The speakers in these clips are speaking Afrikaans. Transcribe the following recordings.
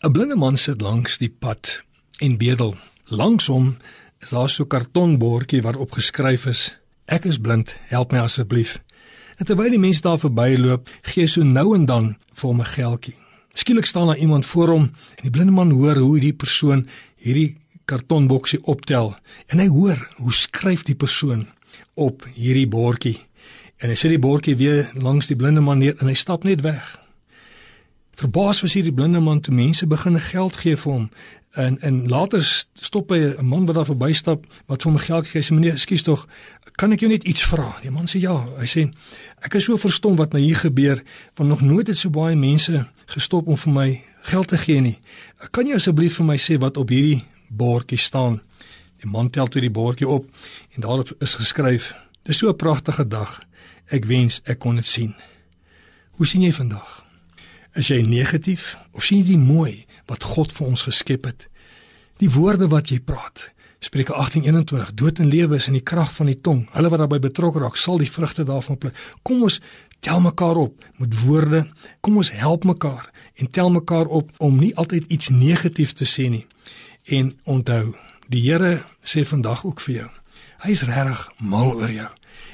'n Blinde man sit langs die pad en bedel. Langs hom is daar so 'n kartonbordjie waarop geskryf is: Ek is blind, help my asseblief. En terwyl die mense daar verbyloop, gee so nou en dan vir hom 'n geldjie. Skielik staan daar iemand voor hom en die blinde man hoor hoe die persoon hierdie kartonboksie optel en hy hoor hoe skryf die persoon op hierdie bordjie. En hy sit die bordjie weer langs die blinde man neer en hy stap net weg. Verbaas was hierdie blinde man toe mense begin geld gee vir hom. En en later stop hy 'n man wat daar verbystap wat vir hom geld gee. Hy sê meneer, ekskuus tog, kan ek jou net iets vra? Die man sê ja. Hy sê ek is so verstom wat nou hier gebeur, want nog nooit het so baie mense gestop om vir my geld te gee nie. Kan jy asseblief vir my sê wat op hierdie bordjie staan? Die man tel toe die bordjie op en daarop is geskryf: "Dis so 'n pragtige dag. Ek wens ek kon dit sien." Hoe sien jy vandag? Is jy negatief of sien jy die mooi wat God vir ons geskep het? Die woorde wat jy praat. Spreuke 18:21 Dood en lewe is in die krag van die tong. Hulle wat daarbey betrokke raak, sal die vrugte daarvan pluk. Kom ons tel mekaar op met woorde. Kom ons help mekaar en tel mekaar op om nie altyd iets negatief te sê nie. En onthou, die Here sê vandag ook vir jou. Hy is regtig mal oor jou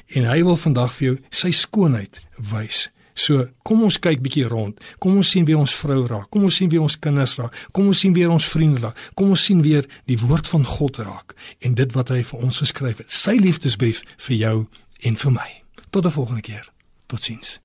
en hy wil vandag vir jou sy skoonheid wys. So, kom ons kyk bietjie rond. Kom ons sien wie ons vrou raak. Kom ons sien wie ons kinders raak. Kom ons sien wie ons vriende raak. Kom ons sien weer die woord van God raak en dit wat hy vir ons geskryf het. Sy liefdesbrief vir jou en vir my. Tot 'n volgende keer. Totsiens.